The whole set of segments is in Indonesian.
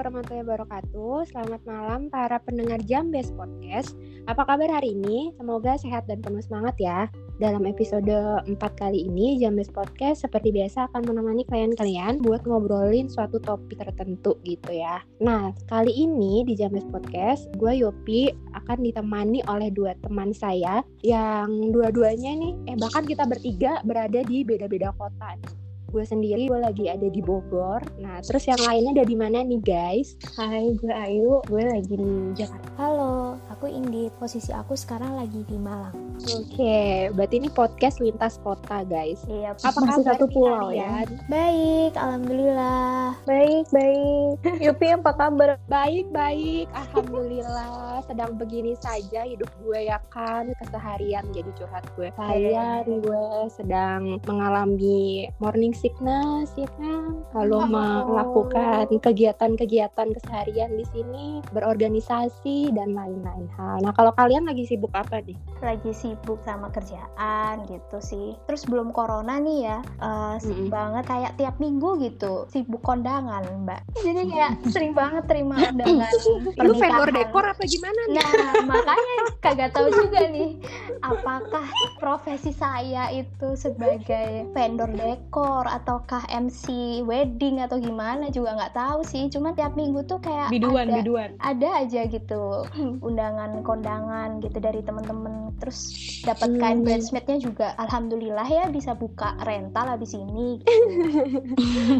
warahmatullahi wabarakatuh. Selamat malam para pendengar Jambes Podcast. Apa kabar hari ini? Semoga sehat dan penuh semangat ya. Dalam episode 4 kali ini, Jambes Podcast seperti biasa akan menemani kalian-kalian buat ngobrolin suatu topik tertentu gitu ya. Nah, kali ini di Jambes Podcast, gue Yopi akan ditemani oleh dua teman saya yang dua-duanya nih, eh bahkan kita bertiga berada di beda-beda kota nih gue sendiri gue lagi ada di Bogor. Nah terus yang lainnya ada di mana nih guys? Hai gue Ayu. Gue lagi di Jakarta. Halo aku Indi. Posisi aku sekarang lagi di Malang. Oke okay, berarti ini podcast lintas kota guys. Iya apa masih satu pulau ya? baik alhamdulillah. Baik baik. Yupi apa kabar? Baik baik. Alhamdulillah sedang begini saja hidup gue ya kan? Keseharian jadi curhat gue. Kalian gue sedang mengalami morning sickness ya kan kalau melakukan kegiatan-kegiatan keseharian di sini berorganisasi dan lain-lain hal. Nah kalau kalian lagi sibuk apa nih? Lagi sibuk sama kerjaan gitu sih. Terus belum corona nih ya uh, sibuk mm-hmm. banget kayak tiap minggu gitu sibuk kondangan mbak. Jadi kayak sering banget terima undangan lu vendor dekor apa gimana nih? Nah makanya kagak tahu juga nih apakah profesi saya itu sebagai vendor dekor ataukah MC wedding atau gimana juga nggak tahu sih. Cuma tiap minggu tuh kayak biduan ada, biduan. ada aja gitu undangan kondangan gitu dari temen-temen. Terus dapat kain hmm. bridesmaidnya juga alhamdulillah ya bisa buka rental habis ini. Gitu.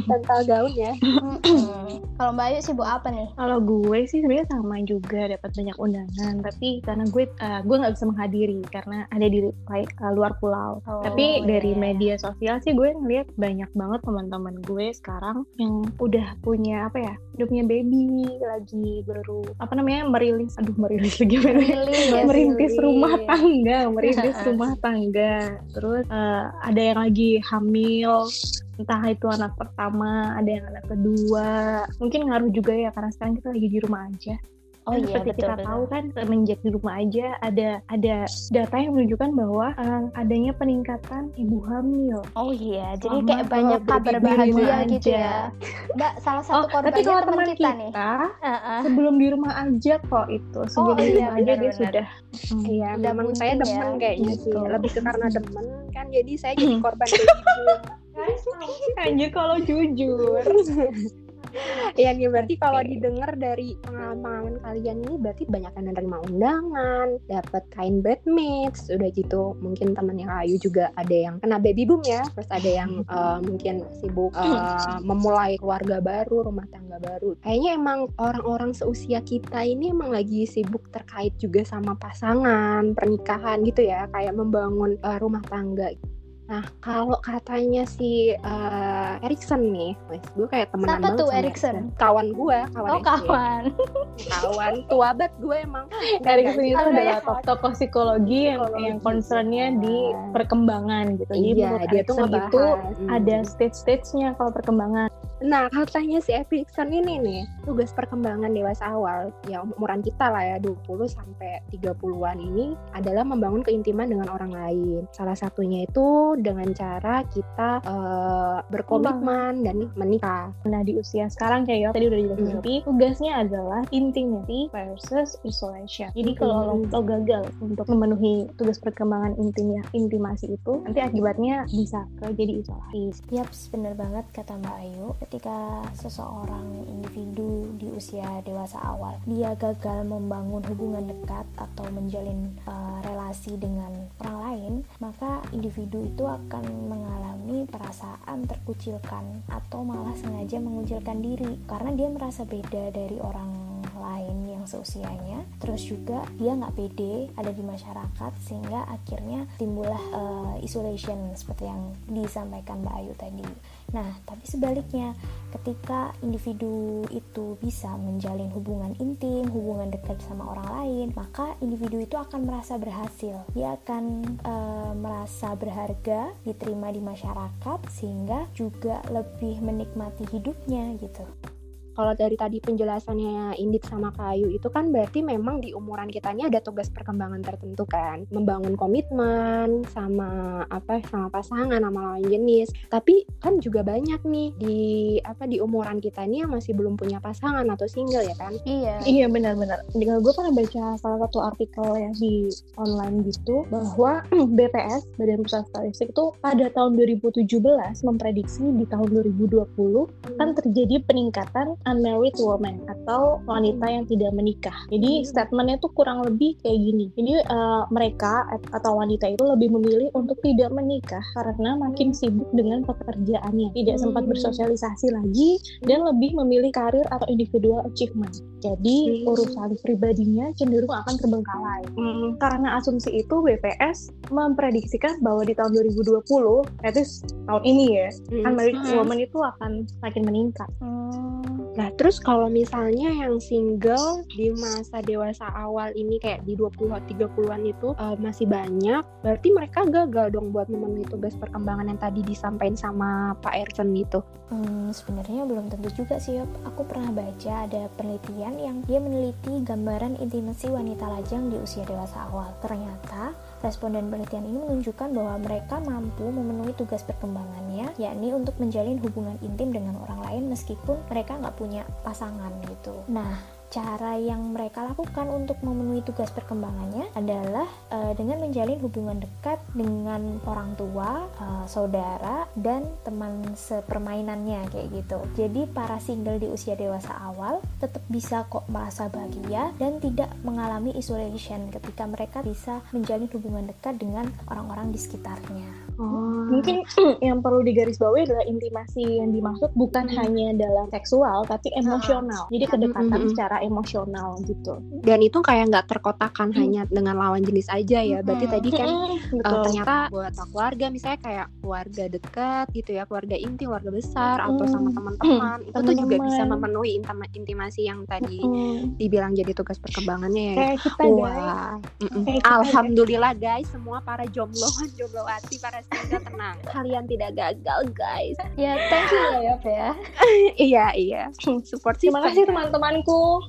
rental gaun ya. Kalau Mbak Ayu sibuk apa nih? Kalau gue sih sebenarnya sama juga dapat banyak undangan. Tapi karena gue uh, gue nggak bisa menghadiri karena ada di uh, luar pulau. Oh, tapi dari yeah. media sosial sih gue ngeliat banyak banyak banget teman-teman gue sekarang yang udah punya apa ya udah punya baby lagi baru apa namanya merilis aduh merilis lagi merilis, ya, merintis rumah tangga merintis rumah tangga. Terus uh, ada yang lagi hamil entah itu anak pertama ada yang anak kedua. Mungkin ngaruh juga ya karena sekarang kita lagi di rumah aja Oh kan iya, seperti betul, kita betul. tahu kan semenjak di rumah aja ada ada data yang menunjukkan bahwa uh, adanya peningkatan ibu hamil. Oh iya, jadi Lama kayak banyak kabar bahagia gitu ya. Mbak, salah satu oh, korbannya teman kita, kita nih. Uh-uh. sebelum di rumah aja kok itu. Sebelum oh, di iya, rumah aja dia sudah. Hmm, iya, memang saya demen ya. kayaknya gitu. sih. Lebih ke karena demen kan, jadi saya jadi korban kayak gitu. Anjir kalau jujur. ya nih berarti kalau didengar dari pengalaman-pengalaman kalian ini berarti banyak yang menerima undangan, dapat kain bedmates, udah gitu mungkin temennya Ayu juga ada yang kena baby boom ya, terus ada yang uh, mungkin sibuk uh, memulai keluarga baru, rumah tangga baru. Kayaknya emang orang-orang seusia kita ini emang lagi sibuk terkait juga sama pasangan, pernikahan gitu ya, kayak membangun uh, rumah tangga. Nah, kalau katanya si uh, Erikson nih, wes gue kayak temenan Siapa banget tuh Erikson? Kawan gue, kawan Oh, kawan. kawan tua banget gue emang. Erikson itu adalah ya. tokoh psikologi yang yang concernnya di perkembangan gitu. Jadi iya, dia tuh itu hmm. ada stage-stage-nya kalau perkembangan. Nah, katanya si Erikson ini nih, tugas perkembangan dewasa awal, ya umuran kita lah ya, 20 sampai 30-an ini adalah membangun keintiman dengan orang lain. Salah satunya itu dengan cara kita uh, berkomitmen dan menikah. Nah, di usia sekarang kayak tadi udah dijelasin hmm. tugasnya adalah intimacy versus isolation. Jadi kalau hmm. lo, lo gagal untuk memenuhi tugas perkembangan intimnya, intimasi itu, nanti akibatnya bisa ke jadi isolasi. Yap, bener banget kata Mbak Ayu ketika seseorang individu di usia dewasa awal dia gagal membangun hubungan dekat atau menjalin uh, relasi dengan orang lain maka individu itu akan mengalami perasaan terkucilkan atau malah sengaja mengucilkan diri karena dia merasa beda dari orang lain yang seusianya terus juga dia nggak pede ada di masyarakat sehingga akhirnya timbullah uh, isolation seperti yang disampaikan Mbak Ayu tadi Nah, tapi sebaliknya, ketika individu itu bisa menjalin hubungan intim, hubungan dekat sama orang lain, maka individu itu akan merasa berhasil. Dia akan e, merasa berharga, diterima di masyarakat, sehingga juga lebih menikmati hidupnya gitu. Kalau dari tadi penjelasannya Indit sama Kayu itu kan berarti memang di umuran kita ini ada tugas perkembangan tertentu kan, membangun komitmen sama apa sama pasangan sama lawan jenis. Tapi kan juga banyak nih di apa di umuran kita ini yang masih belum punya pasangan atau single ya kan? Iya. Iya benar-benar. Gue pernah baca salah satu artikel ya di online gitu bahwa BPS Badan Pusat Statistik itu pada tahun 2017 memprediksi di tahun 2020 akan terjadi peningkatan unmarried woman atau wanita yang tidak menikah. Jadi hmm. statementnya tuh kurang lebih kayak gini. Jadi uh, mereka atau wanita itu lebih memilih untuk tidak menikah karena makin sibuk dengan pekerjaannya, tidak hmm. sempat bersosialisasi lagi dan lebih memilih karir atau individual achievement. Jadi hmm. urusan pribadinya cenderung akan terbengkalai. Hmm. Karena asumsi itu BPS memprediksikan bahwa di tahun 2020, itu tahun ini ya, hmm. unmarried hmm. woman itu akan makin meningkat. Hmm. Nah, terus kalau misalnya yang single di masa dewasa awal ini kayak di 20 30-an itu uh, masih banyak, berarti mereka gagal dong buat memenuhi tugas perkembangan yang tadi disampaikan sama Pak Ersen gitu. Hmm, sebenarnya belum tentu juga sih. Aku pernah baca ada penelitian yang dia meneliti gambaran intimasi wanita lajang di usia dewasa awal. Ternyata Responden penelitian ini menunjukkan bahwa mereka mampu memenuhi tugas perkembangannya, yakni untuk menjalin hubungan intim dengan orang lain meskipun mereka nggak punya pasangan gitu. Nah, cara yang mereka lakukan untuk memenuhi tugas perkembangannya adalah uh, dengan menjalin hubungan dekat dengan orang tua, uh, saudara, dan teman sepermainannya kayak gitu. Jadi para single di usia dewasa awal tetap bisa kok merasa bahagia dan tidak mengalami isolation ketika mereka bisa menjalin hubungan dekat dengan orang-orang di sekitarnya. Oh. Mungkin yang perlu digarisbawahi adalah intimasi yang dimaksud bukan hmm. hanya dalam seksual tapi emosional. Jadi kedekatan hmm. secara emosional gitu. Dan itu kayak nggak terkotakan hmm. hanya dengan lawan jenis aja ya. Berarti hmm. tadi kan hmm. uh, ternyata buat keluarga misalnya kayak keluarga dekat gitu ya, keluarga inti, keluarga besar hmm. atau sama teman-teman itu tuh juga bisa memenuhi intimasi yang tadi hmm. dibilang jadi tugas perkembangannya ya. Kayak kita Wah. Kayak Alhamdulillah guys semua para jombloan, jomblowati, para single tenang. Kalian tidak gagal guys. Ya thank you ya ya. iya iya. Support Terima kasih teman-temanku.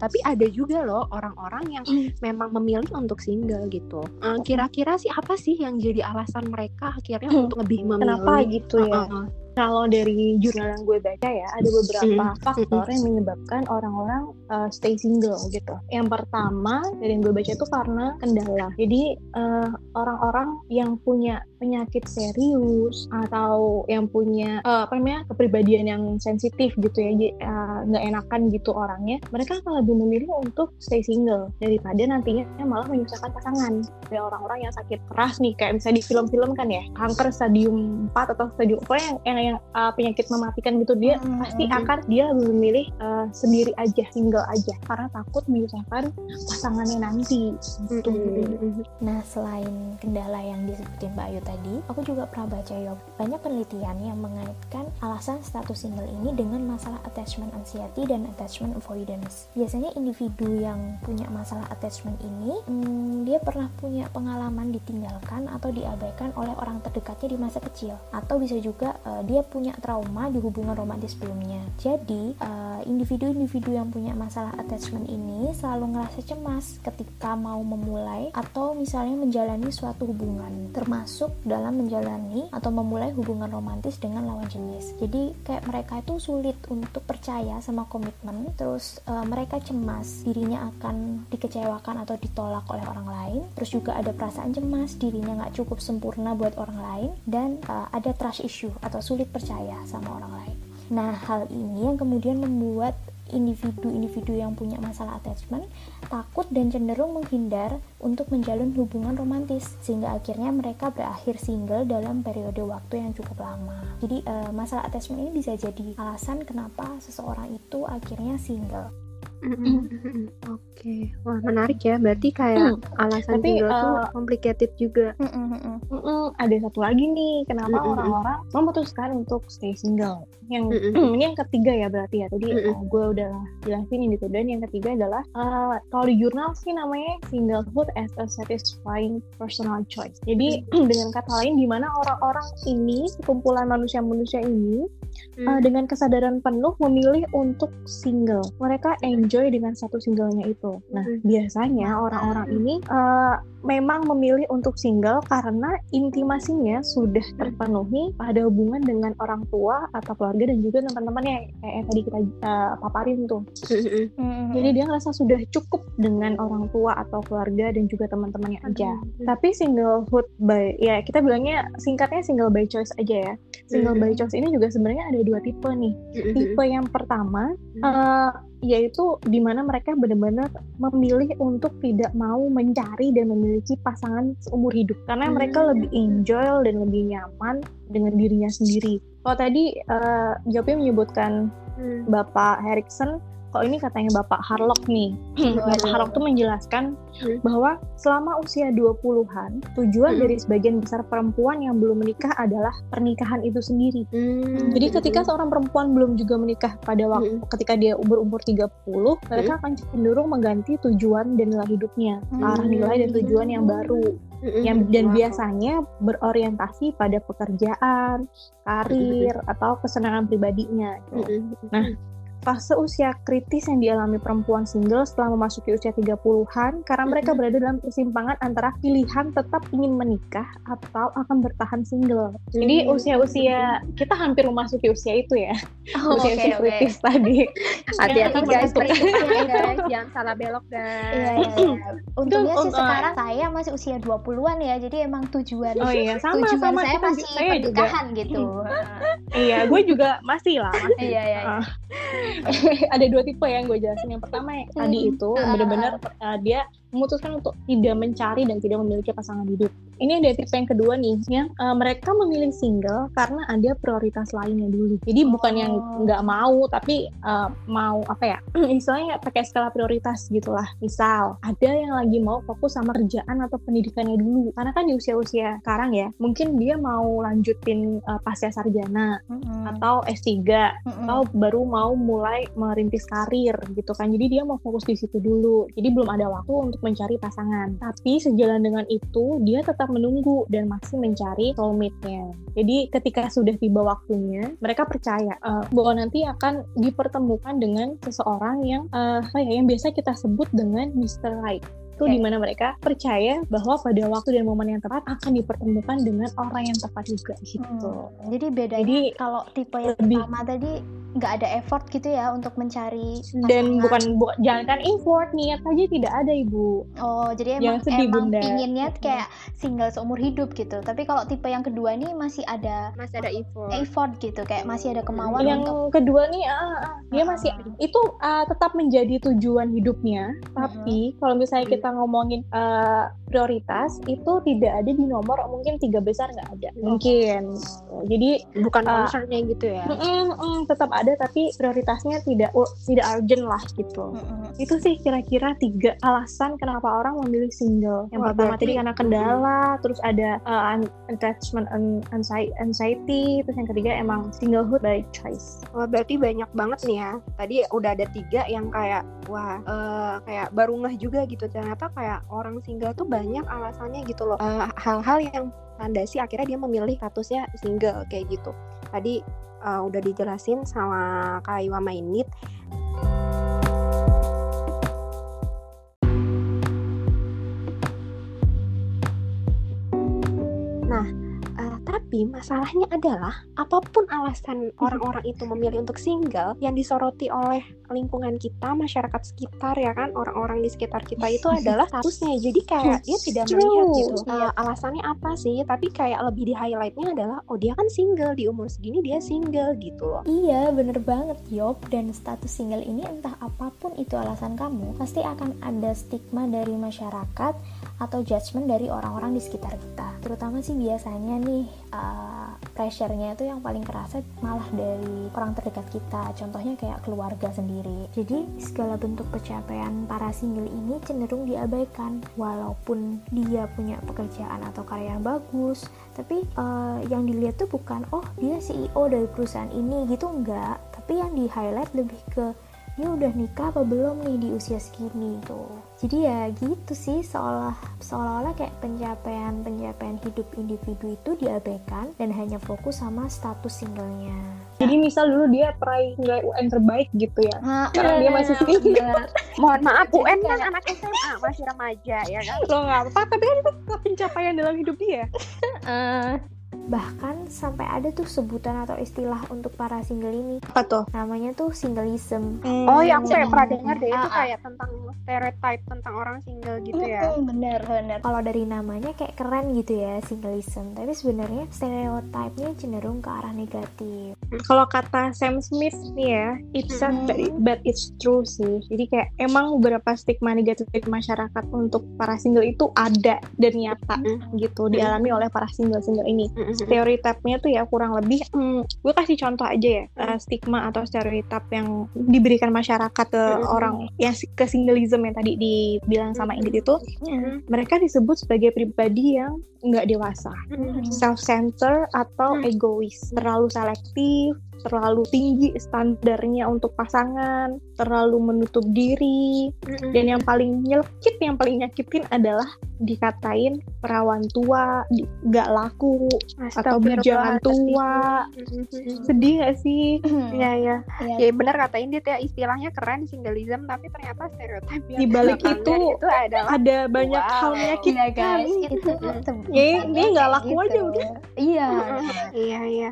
tapi ada juga loh orang-orang yang mm. memang memilih untuk single gitu uh, kira-kira sih apa sih yang jadi alasan mereka akhirnya mm. untuk lebih memilih kenapa gitu ya uh -uh kalau dari jurnal yang gue baca ya ada beberapa mm. faktor yang menyebabkan orang-orang uh, stay single gitu. Yang pertama dari yang gue baca itu karena kendala. Jadi eh, orang-orang yang punya penyakit serius atau yang punya uh, apa namanya kepribadian yang sensitif gitu ya nggak uh, enakan gitu orangnya mereka akan lebih memilih untuk stay single daripada nantinya malah menyusahkan pasangan dari orang-orang yang sakit keras nih kayak misalnya di film-film kan ya kanker stadium 4 atau stadium apa yang, yang yang uh, penyakit mematikan gitu dia hmm, pasti hmm. akan dia lebih memilih uh, sendiri aja single aja karena takut menyusahkan pasangannya nanti gitu. Hmm. Nah selain kendala yang disebutin Mbak Ayu tadi, aku juga pernah baca ya banyak penelitian yang mengaitkan alasan status single ini dengan masalah attachment anxiety dan attachment avoidance. Biasanya individu yang punya masalah attachment ini, hmm, dia pernah punya pengalaman ditinggalkan atau diabaikan oleh orang terdekatnya di masa kecil, atau bisa juga uh, dia punya trauma di hubungan romantis sebelumnya. Jadi, eh, individu-individu yang punya masalah attachment ini selalu ngerasa cemas ketika mau memulai atau misalnya menjalani suatu hubungan, termasuk dalam menjalani atau memulai hubungan romantis dengan lawan jenis. Jadi, kayak mereka itu sulit untuk percaya sama komitmen, terus uh, mereka cemas dirinya akan dikecewakan atau ditolak oleh orang lain, terus juga ada perasaan cemas dirinya nggak cukup sempurna buat orang lain, dan uh, ada trust issue atau sulit sulit percaya sama orang lain. Nah, hal ini yang kemudian membuat individu-individu yang punya masalah attachment takut dan cenderung menghindar untuk menjalin hubungan romantis sehingga akhirnya mereka berakhir single dalam periode waktu yang cukup lama. Jadi uh, masalah attachment ini bisa jadi alasan kenapa seseorang itu akhirnya single. Oke, wah menarik ya. Berarti kayak alasan Tapi, single tuh eh, complicated juga. Mm-mm, ada satu lagi nih, kenapa orang-orang memutuskan untuk stay single. Yang Mm-mm. ini yang ketiga ya berarti ya. Tadi uh, gue udah jelasin ini tuh. Dan yang ketiga adalah uh, kalau di jurnal sih namanya singlehood as a satisfying personal choice. Jadi dengan kata lain, di mana orang-orang ini, sekumpulan manusia-manusia ini Hmm. uh, dengan kesadaran penuh memilih untuk single. Mereka enjoy dengan satu singlenya itu. Nah, Hmm. biasanya orang-orang ini uh, memang memilih untuk single karena intimasinya sudah terpenuhi pada hubungan dengan orang tua atau keluarga dan juga teman-teman yang kayak yang tadi kita uh, paparin tuh. Jadi dia ngerasa sudah cukup dengan orang tua atau keluarga dan juga teman-temannya aja. Tapi singlehood by ya kita bilangnya singkatnya single by choice aja ya. Single by Mhm. choice ini juga sebenarnya ada dua tipe nih. Tipe yang pertama eh, yaitu di mana mereka benar-benar memilih untuk tidak mau mencari dan memiliki pasangan seumur hidup karena mereka Hmm. lebih enjoy dan lebih nyaman dengan dirinya sendiri. Kalau tadi eh, jawabnya menyebutkan Hmm. Bapak Harrison, kalau ini katanya Bapak Harlock nih. Bapak Waduh. Harlock tuh menjelaskan Hmm. bahwa selama usia 20-an, tujuan Hmm. dari sebagian besar perempuan yang belum menikah adalah pernikahan itu sendiri. Hmm. Jadi ketika seorang perempuan belum juga menikah pada waktu ketika dia berumur 30, mereka akan cenderung mengganti tujuan dan nilai hidupnya, ke arah Hmm. nilai dan tujuan yang baru. Yang dan Wow. biasanya berorientasi pada pekerjaan, karir atau kesenangan pribadinya. gitu. Nah, fase usia kritis yang dialami perempuan single setelah memasuki usia 30-an karena mereka berada dalam persimpangan antara pilihan tetap ingin menikah atau akan bertahan single. Jadi Hmm. usia-usia kita hampir memasuki usia itu ya. Oh, oke usia-usia oke. kritis tadi. hati-hati Yang guys, guys, jangan salah belok guys. Iya, iya, iya. Untungnya sih sekarang saya masih usia 20-an ya, jadi emang tujuan Oh iya, sama tujuan sama saya masih saya juga. pernikahan gitu. Iya, gue juga masih lah, masih. Iya, iya, iya. Ah. ada dua tipe yang gue jelasin. Yang pertama yang tadi Hmm. itu Ah. benar-benar uh, dia memutuskan untuk tidak mencari dan tidak memiliki pasangan hidup. Ini ada tipe yang kedua nih, yang uh, mereka memilih single karena ada prioritas lainnya dulu. Jadi bukan yang Oh. nggak mau, tapi uh, mau apa ya? Istilahnya pakai skala prioritas gitulah. Misal ada yang lagi mau fokus sama kerjaan atau pendidikannya dulu. Karena kan di usia-usia sekarang ya, mungkin dia mau lanjutin uh, pasca sarjana Mm-mm. atau S3 Mm-mm. atau baru mau mulai merintis karir gitu kan. Jadi dia mau fokus di situ dulu. Jadi belum ada waktu untuk mencari pasangan. Tapi sejalan dengan itu dia tetap menunggu dan masih mencari soulmate-nya. Jadi ketika sudah tiba waktunya, mereka percaya eh, bahwa nanti akan dipertemukan dengan seseorang yang eh, apa ya yang biasa kita sebut dengan Mr. Right itu Oke. di mana mereka percaya bahwa pada waktu dan momen yang tepat akan dipertemukan dengan orang yang tepat juga gitu. Hmm. Jadi bedanya Jadi kalau tipe yang lebih- pertama tadi nggak ada effort gitu ya untuk mencari dan pasangan. bukan bu- jangan kan effort niat aja tidak ada ibu Oh, jadi emang sedih, emang Bunda. pinginnya kayak single seumur hidup gitu. Tapi kalau tipe yang kedua nih masih ada Masih ada effort. effort gitu, kayak masih ada kemauan yang untuk kedua nih ah, ah, dia Ah. masih itu ah, tetap menjadi tujuan hidupnya tapi kalau misalnya kita ngomongin ah, prioritas itu tidak ada di nomor mungkin tiga besar nggak ada mungkin jadi Bukan concernnya gitu ya. mm, mm, tetap ada tapi prioritasnya tidak tidak urgent lah gitu Mm-mm. itu sih kira-kira tiga alasan kenapa orang memilih single. Yang Wah, pertama berarti- tadi karena kendala, terus ada uh, un- attachment anxi- anxiety, terus yang ketiga emang singlehood by choice. Wah berarti banyak banget nih ya. Tadi udah ada tiga yang kayak wah eh, kayak baru ngeh juga gitu. Ternyata kayak orang single tuh banyak alasannya gitu loh. Eh, Hal-hal yang landasi akhirnya dia memilih statusnya single kayak gitu. Tadi eh, udah dijelasin sama Kak Iwa Mainit. Tapi masalahnya adalah apa pun alasan orang-orang itu memilih untuk single yang disoroti oleh lingkungan kita, masyarakat sekitar ya kan, orang-orang di sekitar kita itu adalah statusnya. Jadi kayak dia tidak melihat gitu. Eh, alasannya apa sih? Tapi kayak lebih di highlightnya adalah oh dia kan single di umur segini dia single gitu loh. Iya, bener banget, Yop. Dan status single ini entah apa pun itu alasan kamu, pasti akan ada stigma dari masyarakat atau judgement dari orang-orang di sekitar kita. Terutama sih biasanya nih, uh, pressure-nya itu yang paling kerasa malah dari orang terdekat kita. Contohnya kayak keluarga sendiri. Jadi segala bentuk pencapaian para single ini cenderung diabaikan. Walaupun dia punya pekerjaan atau karya yang bagus tapi uh, yang dilihat tuh bukan oh dia CEO dari perusahaan ini gitu enggak. Tapi yang di highlight lebih ke dia udah nikah apa belum nih di usia segini tuh. Jadi ya gitu sih seolah seolah-olah kayak pencapaian pencapaian hidup individu itu diabaikan dan hanya fokus sama status singlenya. Jadi misal dulu dia peraih nilai UN terbaik gitu ya nah, sekarang dia masih single mohon maaf UN kan anak SMA masih remaja ya kan? Lo nggak apa tapi kan itu pencapaian dalam hidup dia. Uh, bahkan sampai ada tuh sebutan atau istilah untuk para single ini. Apa tuh? Namanya tuh singleism. Hmm. oh yang aku kayak pernah dengar deh itu ah, ah. kayak tentang stereotype tentang orang single gitu ya. Hmm, bener bener kalau dari namanya kayak keren gitu ya singleism. Tapi sebenarnya stereotipnya cenderung ke arah negatif. Kalau kata Sam Smith nih ya it's sad hmm. but it's true sih. Jadi kayak emang beberapa stigma negatif di masyarakat untuk para single itu ada dan nyata hmm. gitu dialami oleh para single single ini. hmm stereotipnya tuh ya kurang lebih hmm, gue kasih contoh aja ya uh, stigma atau stereotip yang diberikan masyarakat ke orang yang ke singleism yang tadi dibilang sama Ingrid itu mereka disebut sebagai pribadi yang nggak dewasa. Mm-hmm. self-centered atau mm-hmm. egois. Terlalu selektif terlalu tinggi standarnya untuk pasangan, terlalu menutup diri, mm-hmm. dan yang paling nyelkit, yang paling nyakitin adalah dikatain perawan tua, gak laku, atau bujangan tua. Mm-hmm. Sedih gak sih? Iya, iya. Ya benar katain dia ya istilahnya keren singleism, tapi ternyata stereotip di balik itu, itu adalah ada banyak wow. hal menyakitkan. Iya guys, itu, ya, ini nggak laku gitu. aja udah. Iya. Iya, iya.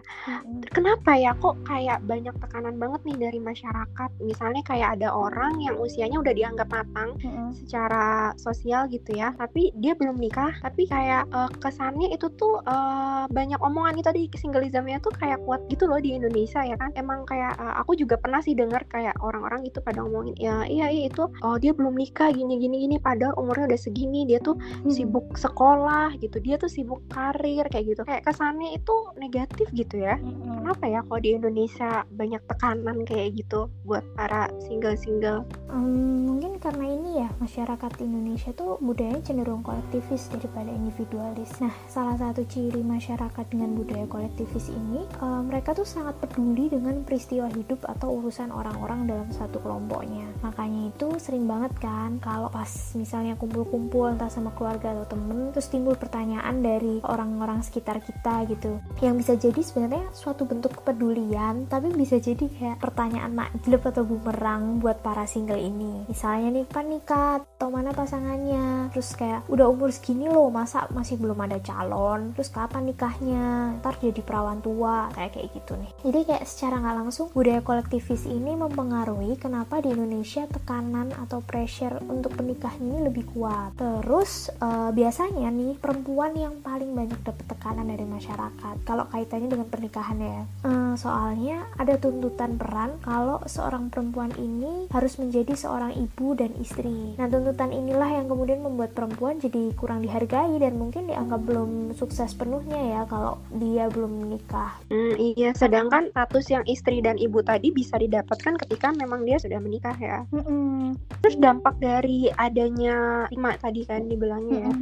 Kenapa ya kok kayak banyak tekanan banget nih dari masyarakat? Misalnya kayak ada orang yang usianya udah dianggap matang mm-hmm. secara sosial gitu ya, tapi dia belum nikah tapi kayak uh, kesannya itu tuh uh, banyak omongan itu tadi singleismnya tuh kayak kuat gitu loh di Indonesia ya kan emang kayak uh, aku juga pernah sih dengar kayak orang-orang itu pada ngomongin ya iya iya itu oh dia belum nikah gini gini gini padahal umurnya udah segini dia tuh hmm. sibuk sekolah gitu dia tuh sibuk karir kayak gitu kayak kesannya itu negatif gitu ya hmm. kenapa ya kalau di Indonesia banyak tekanan kayak gitu buat para single-single um, mungkin karena ini ya masyarakat Indonesia tuh budayanya cenderung kolektivis daripada individualis. Nah, salah satu ciri masyarakat dengan budaya kolektivis ini, uh, mereka tuh sangat peduli dengan peristiwa hidup atau urusan orang-orang dalam satu kelompoknya. Makanya itu sering banget kan kalau pas misalnya kumpul-kumpul entah sama keluarga atau temen, terus timbul pertanyaan dari orang-orang sekitar kita gitu. Yang bisa jadi sebenarnya suatu bentuk kepedulian, tapi bisa jadi kayak pertanyaan makjleb atau bumerang buat para single ini. Misalnya nih, pan nikah atau mana pasangannya? Terus kayak udah umur segini loh masa masih belum ada calon terus kapan nikahnya ntar jadi perawan tua kayak kayak gitu nih. Jadi kayak secara nggak langsung budaya kolektivis ini mempengaruhi kenapa di Indonesia tekanan atau pressure untuk menikah ini lebih kuat. Terus uh, biasanya nih perempuan yang paling banyak dapat tekanan dari masyarakat kalau kaitannya dengan pernikahan ya. Uh, soalnya ada tuntutan peran kalau seorang perempuan ini harus menjadi seorang ibu dan istri. Nah tuntutan inilah yang kemudian membuat perempuan jadi kurang dihargai dan mungkin dianggap belum sukses penuhnya ya kalau dia belum menikah. Hmm, iya, sedangkan status yang istri dan ibu tadi bisa didapatkan ketika memang dia sudah menikah ya. Mm-hmm. Terus dampak dari adanya stigma tadi kan dibilangnya ya,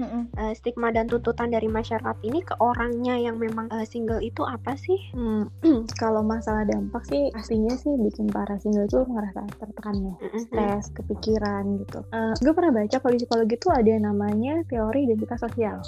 uh, stigma dan tuntutan dari masyarakat ini ke orangnya yang memang uh, single itu apa sih? Hmm, kalau masalah dampak sih pastinya sih bikin para single itu ngerasa tertekan ya, stres, kepikiran gitu. Uh, gue pernah baca kalau di psikologi itu ada namanya teori identitas sosial.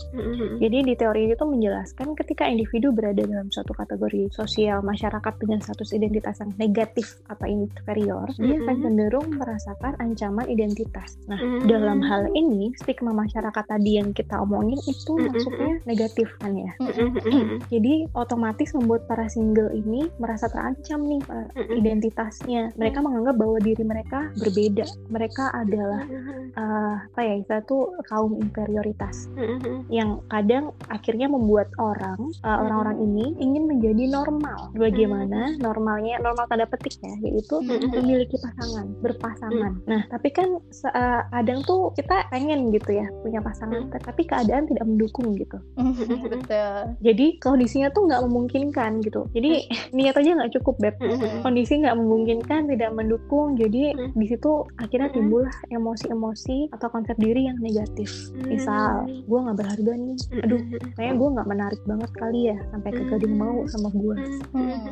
Jadi di teori itu menjelaskan ketika individu berada dalam suatu kategori sosial masyarakat dengan status identitas yang negatif atau inferior, mm-hmm. dia akan cenderung merasakan ancaman identitas. Nah, mm-hmm. dalam hal ini stigma masyarakat tadi yang kita omongin itu mm-hmm. maksudnya negatif kan ya. Mm-hmm. Jadi otomatis membuat para single ini merasa terancam nih mm-hmm. identitasnya. Mereka menganggap bahwa diri mereka berbeda. Mereka adalah uh, apa ya, itu tuh kaum inferioritas yang kadang akhirnya membuat orang uh, orang-orang ini ingin menjadi normal. Bagaimana normalnya normal tanda petik ya, yaitu memiliki pasangan, berpasangan. Nah, tapi kan uh, kadang tuh kita pengen gitu ya punya pasangan, tapi keadaan tidak mendukung gitu. Betul. Jadi kondisinya tuh nggak memungkinkan gitu. Jadi niat aja nggak cukup beb. Kondisi nggak memungkinkan, tidak mendukung. Jadi di situ akhirnya timbul emosi-emosi atau konsep diri yang negatif. Misal, gue nggak berharga nih. Aduh, kayaknya gue nggak menarik banget kali ya sampai ke gading mau sama gue.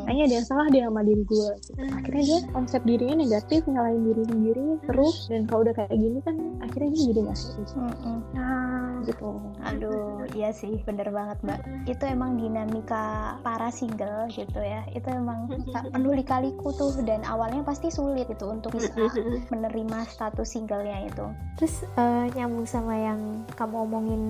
Kayaknya ada yang salah dia sama diri gue. Gitu. Akhirnya dia konsep dirinya negatif, nyalain diri sendiri terus. Dan kalau udah kayak gini kan akhirnya dia jadi nggak serius. Nah, gitu. Aduh, iya sih, bener banget mbak. Itu emang dinamika para single gitu ya. Itu emang penuh lika-liku tuh dan awalnya pasti sulit itu untuk bisa menerima status singlenya itu. Terus uh, nyambung sama yang kamu omongin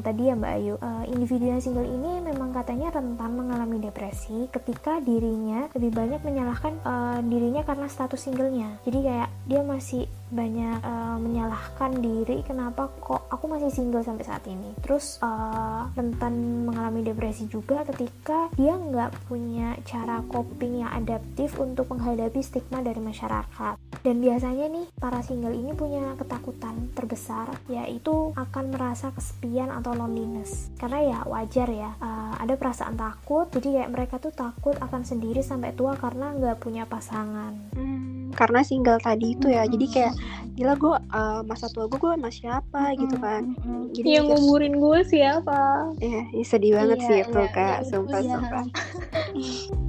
tadi ya Mbak Ayu, uh, individu yang single ini memang katanya rentan mengalami depresi ketika dirinya lebih banyak menyalahkan uh, dirinya karena status singlenya. Jadi kayak dia masih banyak uh, menyalahkan diri kenapa kok aku masih single sampai saat ini. Terus uh, rentan mengalami depresi juga ketika dia nggak punya cara coping yang adaptif untuk menghadapi stigma dari masyarakat. Dan biasanya nih para single ini punya ketakutan terbesar yaitu akan merasa kesepian atau loneliness. Karena ya wajar ya uh, ada perasaan takut jadi kayak mereka tuh takut akan sendiri sampai tua karena nggak punya pasangan. Hmm, karena single tadi itu ya, hmm. jadi kayak gila gue uh, masa tua gue gue sama siapa hmm. gitu kan. Hmm. Jadi yang ngumurin gue siapa? Ya, sedih banget iya, sih itu iya, kak, iya, sumpah iya. sumpah.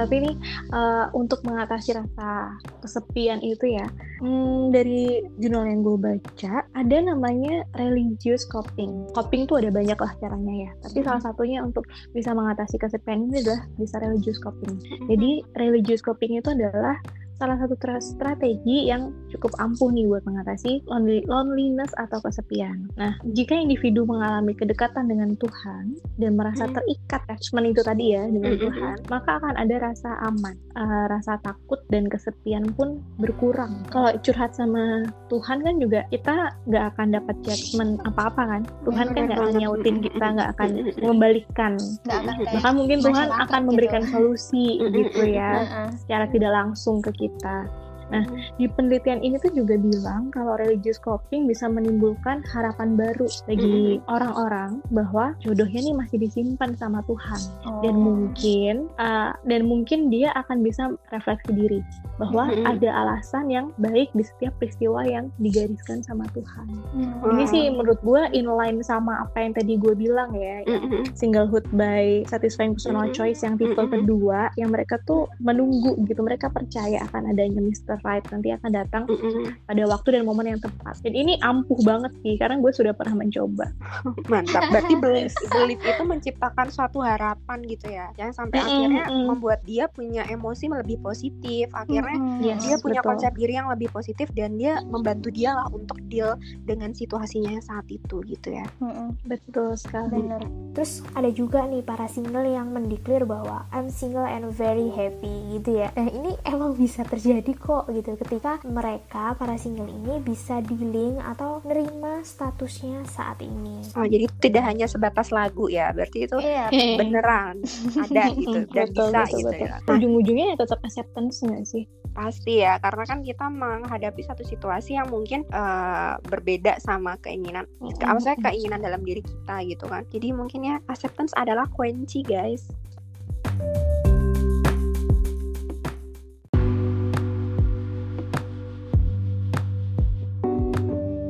tapi ini uh, untuk mengatasi rasa kesepian itu ya hmm, dari jurnal yang gue baca ada namanya religious coping. Coping tuh ada banyak lah caranya ya. Tapi salah satunya untuk bisa mengatasi kesepian ini adalah bisa religious coping. Jadi religious coping itu adalah salah satu strategi yang cukup ampuh nih buat mengatasi loneliness atau kesepian. Nah, jika individu mengalami kedekatan dengan Tuhan dan merasa hmm. terikat attachment itu tadi ya dengan hmm. Tuhan, maka akan ada rasa aman, uh, rasa takut dan kesepian pun berkurang. Kalau curhat sama Tuhan kan juga kita nggak akan dapat judgment apa-apa kan. Tuhan kan nggak akan nyautin kita, nggak akan membalikan. Bahkan mungkin Tuhan akan memberikan gitu. solusi gitu ya, secara tidak langsung ke kita kita Nah, di penelitian ini tuh juga bilang kalau religious coping bisa menimbulkan harapan baru bagi orang-orang bahwa jodohnya nih masih disimpan sama Tuhan oh. dan mungkin uh, dan mungkin dia akan bisa refleksi diri bahwa mm-hmm. ada alasan yang baik di setiap peristiwa yang digariskan sama Tuhan. Mm-hmm. Ini sih menurut gue inline sama apa yang tadi gue bilang ya, mm-hmm. singlehood by satisfying personal mm-hmm. choice yang tipe mm-hmm. kedua yang mereka tuh menunggu gitu, mereka percaya akan adanya Mr right nanti akan datang mm -hmm. pada waktu dan momen yang tepat. Dan ini ampuh banget sih karena gue sudah pernah mencoba. Mantap. Berarti belief, belief itu menciptakan suatu harapan gitu ya. Yang sampai mm -hmm. akhirnya membuat dia punya emosi lebih positif. Akhirnya mm -hmm. yes, dia punya betul. konsep diri yang lebih positif dan dia membantu dia lah untuk deal dengan situasinya yang saat itu gitu ya. Mm -hmm. Betul sekali. Bener. Terus ada juga nih para single yang mendeklar bahwa I'm single and very happy gitu ya. Nah ini emang bisa terjadi kok gitu ketika mereka para single ini bisa dealing atau nerima statusnya saat ini. Oh jadi tidak hanya sebatas lagu ya, berarti itu iya. beneran ada gitu dan betul, bisa betul, gitu betul. ya. Ujung-ujungnya ya tetap acceptance nggak sih? Pasti ya, karena kan kita menghadapi satu situasi yang mungkin uh, berbeda sama keinginan, mm -hmm. maksudnya keinginan dalam diri kita gitu kan. Jadi mungkin ya acceptance adalah kunci guys.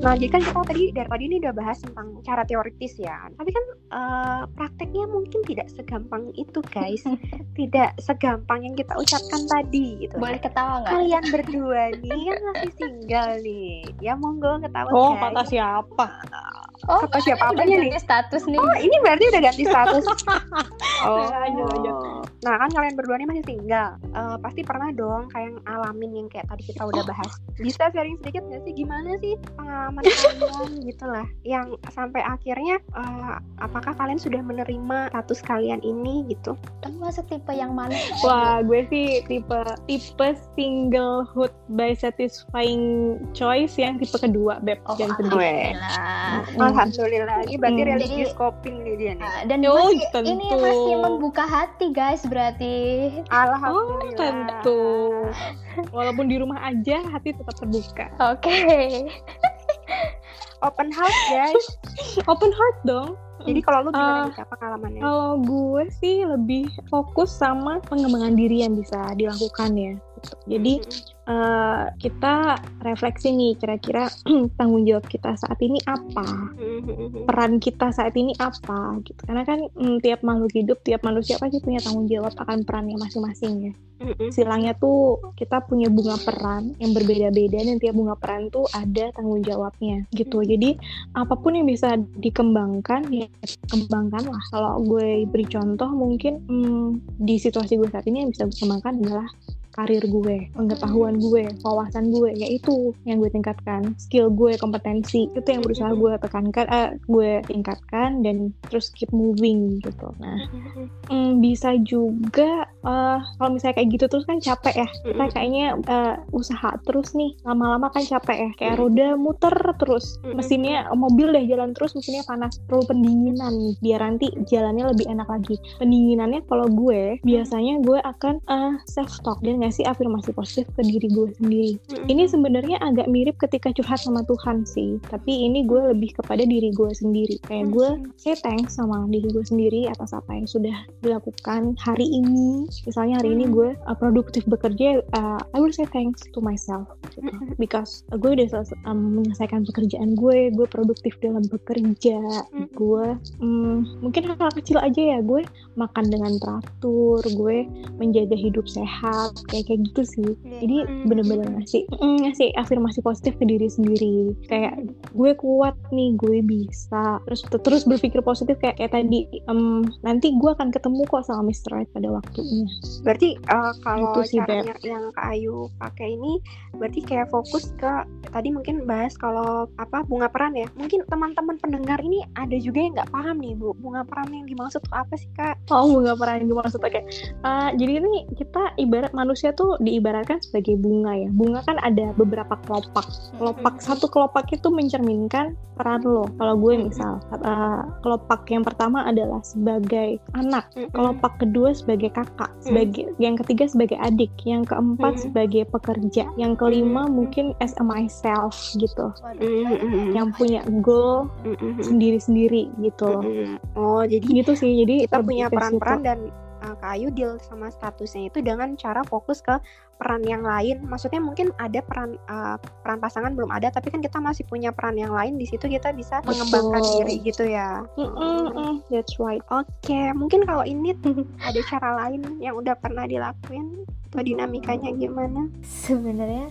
Nah, jadi kan kita tadi dari tadi ini udah bahas tentang cara teoritis ya. Tapi kan uh, prakteknya mungkin tidak segampang itu, guys. tidak segampang yang kita ucapkan tadi gitu. Boleh ketawa nggak? Kalian berdua nih kan masih single nih. Ya monggo ketawa Oh, guys. kata siapa? Oh, kata siapa apanya nih? status nih. Oh, ini berarti udah ganti status. oh. Lanjut, lanjut Nah kan kalian berdua ini masih single, uh, pasti pernah dong kayak ngalamin yang kayak tadi kita udah bahas. Bisa sharing sedikit nggak sih gimana sih pengalaman kalian gitu lah, yang sampai akhirnya uh, apakah kalian sudah menerima status kalian ini gitu? Kamu masuk tipe yang mana? Wah gue sih tipe tipe singlehood by satisfying choice yang tipe kedua beb Oh, yang kedua. Alhamdulillah. Alhamdulillah, ini berarti Hmm. religious Jadi- coping nih dia nih. Ah, Dan Oh, masih, tentu. ini masih membuka hati guys berarti. Oh Alhamdulillah. tentu. Walaupun di rumah aja hati tetap terbuka. Oke. Open house guys. Open heart dong. Jadi kalau lu gimana Ah. nih pengalamannya? Kalau gue sih lebih fokus sama pengembangan diri yang bisa dilakukan ya. Gitu. Jadi eh, kita refleksi nih kira-kira tanggung jawab kita saat ini apa, peran kita saat ini apa gitu. Karena kan mm, tiap makhluk hidup, tiap manusia pasti punya tanggung jawab akan perannya masing-masing ya. Silangnya tuh kita punya bunga peran yang berbeda-beda dan tiap bunga peran tuh ada tanggung jawabnya gitu. Jadi apa pun yang bisa dikembangkan ya kembangkan lah. Kalau gue beri contoh mungkin hmm, di situasi gue saat ini yang bisa gue kembangkan adalah karir gue, pengetahuan gue, wawasan gue, yaitu yang gue tingkatkan, skill gue, kompetensi itu yang berusaha gue tekankan, eh, gue tingkatkan dan terus keep moving gitu. Nah, mm, bisa juga eh, kalau misalnya kayak gitu terus kan capek ya, kita kayaknya eh, usaha terus nih, lama-lama kan capek ya, kayak roda muter terus, mesinnya mobil deh jalan terus, mesinnya panas, perlu pendinginan nih, biar nanti jalannya lebih enak lagi. Pendinginannya kalau gue biasanya gue akan eh, self talk dan ngasih afirmasi positif ke diri gue sendiri. Ini sebenarnya agak mirip ketika curhat sama Tuhan sih, tapi ini gue lebih kepada diri gue sendiri. Kayak gue say thanks sama diri gue sendiri atas apa yang sudah dilakukan hari ini. Misalnya hari ini gue uh, produktif bekerja, uh, I will say thanks to myself gitu. because uh, gue udah selesai um, menyelesaikan pekerjaan gue, gue produktif dalam bekerja, gue mm, mungkin hal kecil aja ya gue makan dengan teratur, gue menjaga hidup sehat, kayak kayak gitu sih. Jadi bener-bener ngasih mm, ngasih afirmasi positif ke diri sendiri. Kayak gue kuat nih, gue bisa. Terus terus berpikir positif kayak kayak tadi em, nanti gue akan ketemu kok sama Mr. Right pada waktunya. Berarti uh, kalau Gitu sih, caranya yang Kak Ayu pakai ini berarti kayak fokus ke tadi mungkin bahas kalau apa bunga peran ya. Mungkin teman-teman pendengar ini ada juga yang nggak paham nih Bu, bunga peran yang dimaksud apa sih Kak? Oh, bunga pernah yang maksud oke. Eh, jadi ini kita ibarat manusia tuh diibaratkan sebagai bunga ya. Bunga kan ada beberapa kelopak. Kelopak satu kelopak itu mencerminkan peran lo. Kalau gue misal, eh, kelopak yang pertama adalah sebagai anak, kelopak kedua sebagai kakak, sebagai yang ketiga sebagai adik, yang keempat Mm. sebagai pekerja, yang kelima mungkin as a myself gitu. Yang punya goal sendiri-sendiri gitu loh. Oh jadi Gitu sih. Jadi kita punya peran-peran dan uh, Kak Ayu deal sama statusnya itu dengan cara fokus ke peran yang lain. Maksudnya mungkin ada peran uh, peran pasangan belum ada, tapi kan kita masih punya peran yang lain. Di situ kita bisa Betul. mengembangkan diri gitu ya. Mm-mm-mm, that's right. Oke, mungkin kalau ini ada cara lain yang udah pernah dilakuin atau dinamikanya gimana? Sebenarnya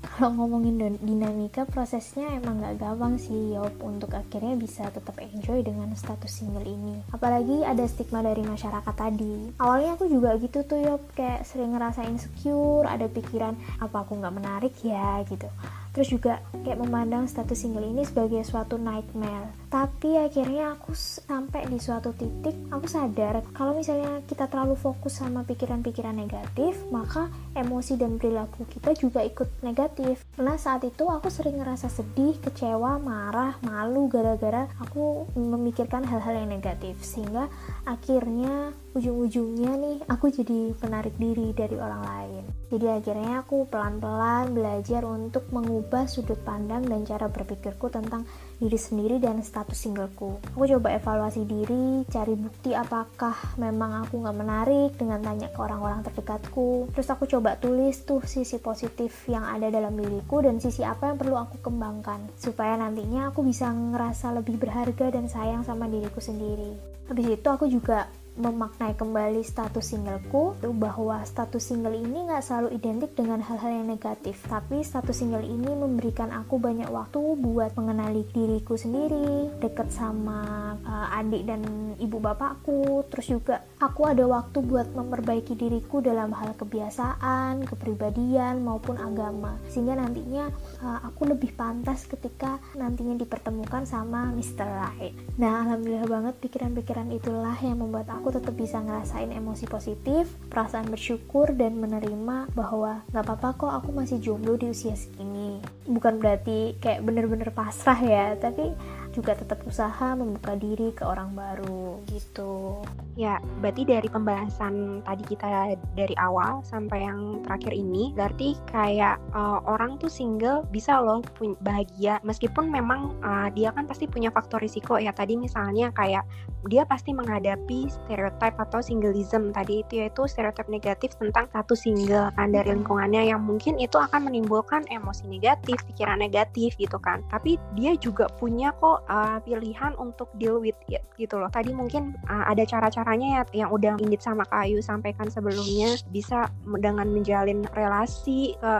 kalau ngomongin dinamika prosesnya emang nggak gampang sih Yop untuk akhirnya bisa tetap enjoy dengan status single ini. Apalagi ada stigma dari masyarakat tadi. Awalnya aku juga gitu tuh Yop kayak sering ngerasa insecure ada pikiran apa aku nggak menarik ya? gitu. Terus juga kayak memandang status single ini sebagai suatu nightmare tapi akhirnya aku sampai di suatu titik aku sadar kalau misalnya kita terlalu fokus sama pikiran-pikiran negatif maka emosi dan perilaku kita juga ikut negatif. Nah saat itu aku sering ngerasa sedih kecewa marah malu gara-gara aku memikirkan hal-hal yang negatif. Sehingga akhirnya ujung-ujungnya nih aku jadi penarik diri dari orang lain. Jadi akhirnya aku pelan-pelan belajar untuk mengubah sudut pandang dan cara berpikirku tentang diri sendiri dan status singleku. Aku coba evaluasi diri, cari bukti apakah memang aku nggak menarik dengan tanya ke orang-orang terdekatku. Terus aku coba tulis tuh sisi positif yang ada dalam diriku dan sisi apa yang perlu aku kembangkan supaya nantinya aku bisa ngerasa lebih berharga dan sayang sama diriku sendiri. Habis itu aku juga memaknai kembali status singleku itu bahwa status single ini nggak selalu identik dengan hal-hal yang negatif. Tapi status single ini memberikan aku banyak waktu buat mengenali diriku sendiri deket sama uh, adik dan ibu bapakku. Terus juga aku ada waktu buat memperbaiki diriku dalam hal kebiasaan kepribadian maupun agama. Sehingga nantinya uh, aku lebih pantas ketika nantinya dipertemukan sama Mr. Right. Nah alhamdulillah banget pikiran-pikiran itulah yang membuat aku tetap bisa ngerasain emosi positif, perasaan bersyukur dan menerima bahwa gak apa-apa kok aku masih jomblo di usia segini. Bukan berarti kayak bener-bener pasrah ya, tapi juga tetap usaha membuka diri ke orang baru gitu. Ya, berarti dari pembahasan tadi kita dari awal sampai yang terakhir ini, berarti kayak uh, orang tuh single bisa loh bahagia meskipun memang uh, dia kan pasti punya faktor risiko ya. Tadi misalnya kayak dia pasti menghadapi stereotip atau singleism tadi itu yaitu stereotip negatif tentang satu single kan dari lingkungannya yang mungkin itu akan menimbulkan emosi negatif, pikiran negatif gitu kan. Tapi dia juga punya kok uh, pilihan untuk deal with it gitu loh. Tadi mungkin uh, ada cara-caranya ya yang udah Indit sama Kayu sampaikan sebelumnya bisa dengan menjalin relasi ke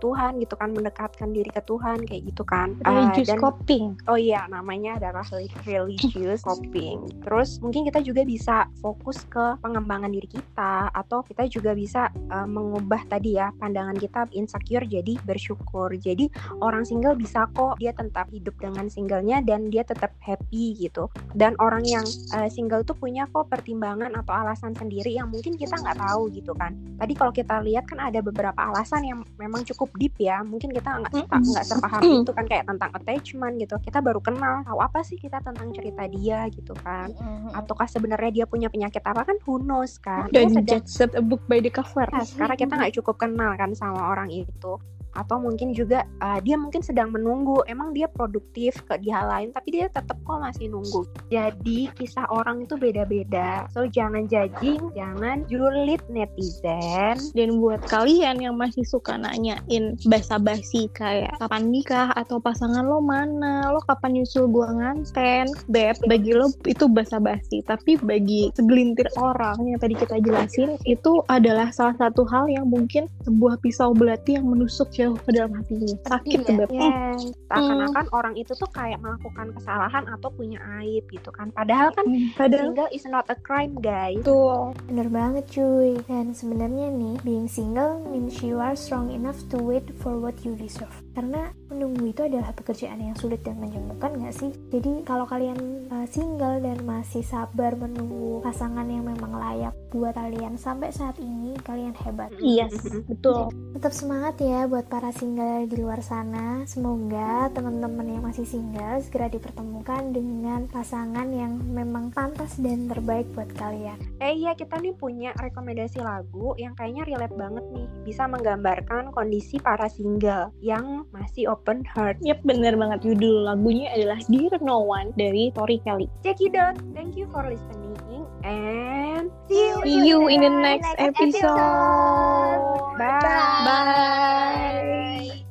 Tuhan gitu kan, mendekatkan diri ke Tuhan kayak gitu kan. Uh, religious dan, coping. Oh iya, namanya adalah religious coping Terus mungkin kita juga bisa fokus ke pengembangan diri kita atau kita juga bisa uh, mengubah tadi ya pandangan kita insecure jadi bersyukur. Jadi orang single bisa kok dia tetap hidup dengan singlenya dan dia tetap happy gitu. Dan orang yang uh, single tuh punya kok pertimbangan atau alasan sendiri yang mungkin kita nggak tahu gitu kan. Tadi kalau kita lihat kan ada beberapa alasan yang memang cukup deep ya. Mungkin kita nggak nggak sepaham itu kan kayak tentang attachment gitu. Kita baru kenal tahu apa sih kita tentang cerita dia gitu kan ataukah sebenarnya dia punya penyakit apa kan who knows kan dan judge a book by the cover nah, sekarang kita nggak cukup kenal kan sama orang itu atau mungkin juga uh, dia mungkin sedang menunggu. Emang dia produktif ke di lain tapi dia tetap kok masih nunggu. Jadi kisah orang itu beda-beda. So jangan judging jangan julid netizen. Dan buat kalian yang masih suka nanyain basa-basi kayak kapan nikah? atau pasangan lo mana? Lo kapan nyusul gua nganten? Beb bagi lo itu basa-basi. Tapi bagi segelintir orang yang tadi kita jelasin itu adalah salah satu hal yang mungkin sebuah pisau belati yang menusuk jauh ke dalam hatinya sakit ya, yeah. seakan-akan hmm. orang itu tuh kayak melakukan kesalahan atau punya aib gitu kan. Padahal kan hmm, padahal single is not a crime guys. Tuh bener banget cuy. Dan sebenarnya nih being single means you are strong enough to wait for what you deserve. Karena menunggu itu adalah pekerjaan yang sulit dan menjemukan gak sih? Jadi kalau kalian uh, single dan masih sabar menunggu pasangan yang memang layak buat kalian sampai saat ini kalian hebat. Yes betul. Tetap semangat ya buat para single di luar sana semoga teman-teman yang masih single segera dipertemukan dengan pasangan yang memang pantas dan terbaik buat kalian eh iya kita nih punya rekomendasi lagu yang kayaknya relate banget nih bisa menggambarkan kondisi para single yang masih open heart. Yap, bener banget. Judul lagunya adalah Dear No One dari Tori Kelly. Check it out. Thank you for listening and see you, see you in the next, next episode. episode. Bye. Bye. Bye.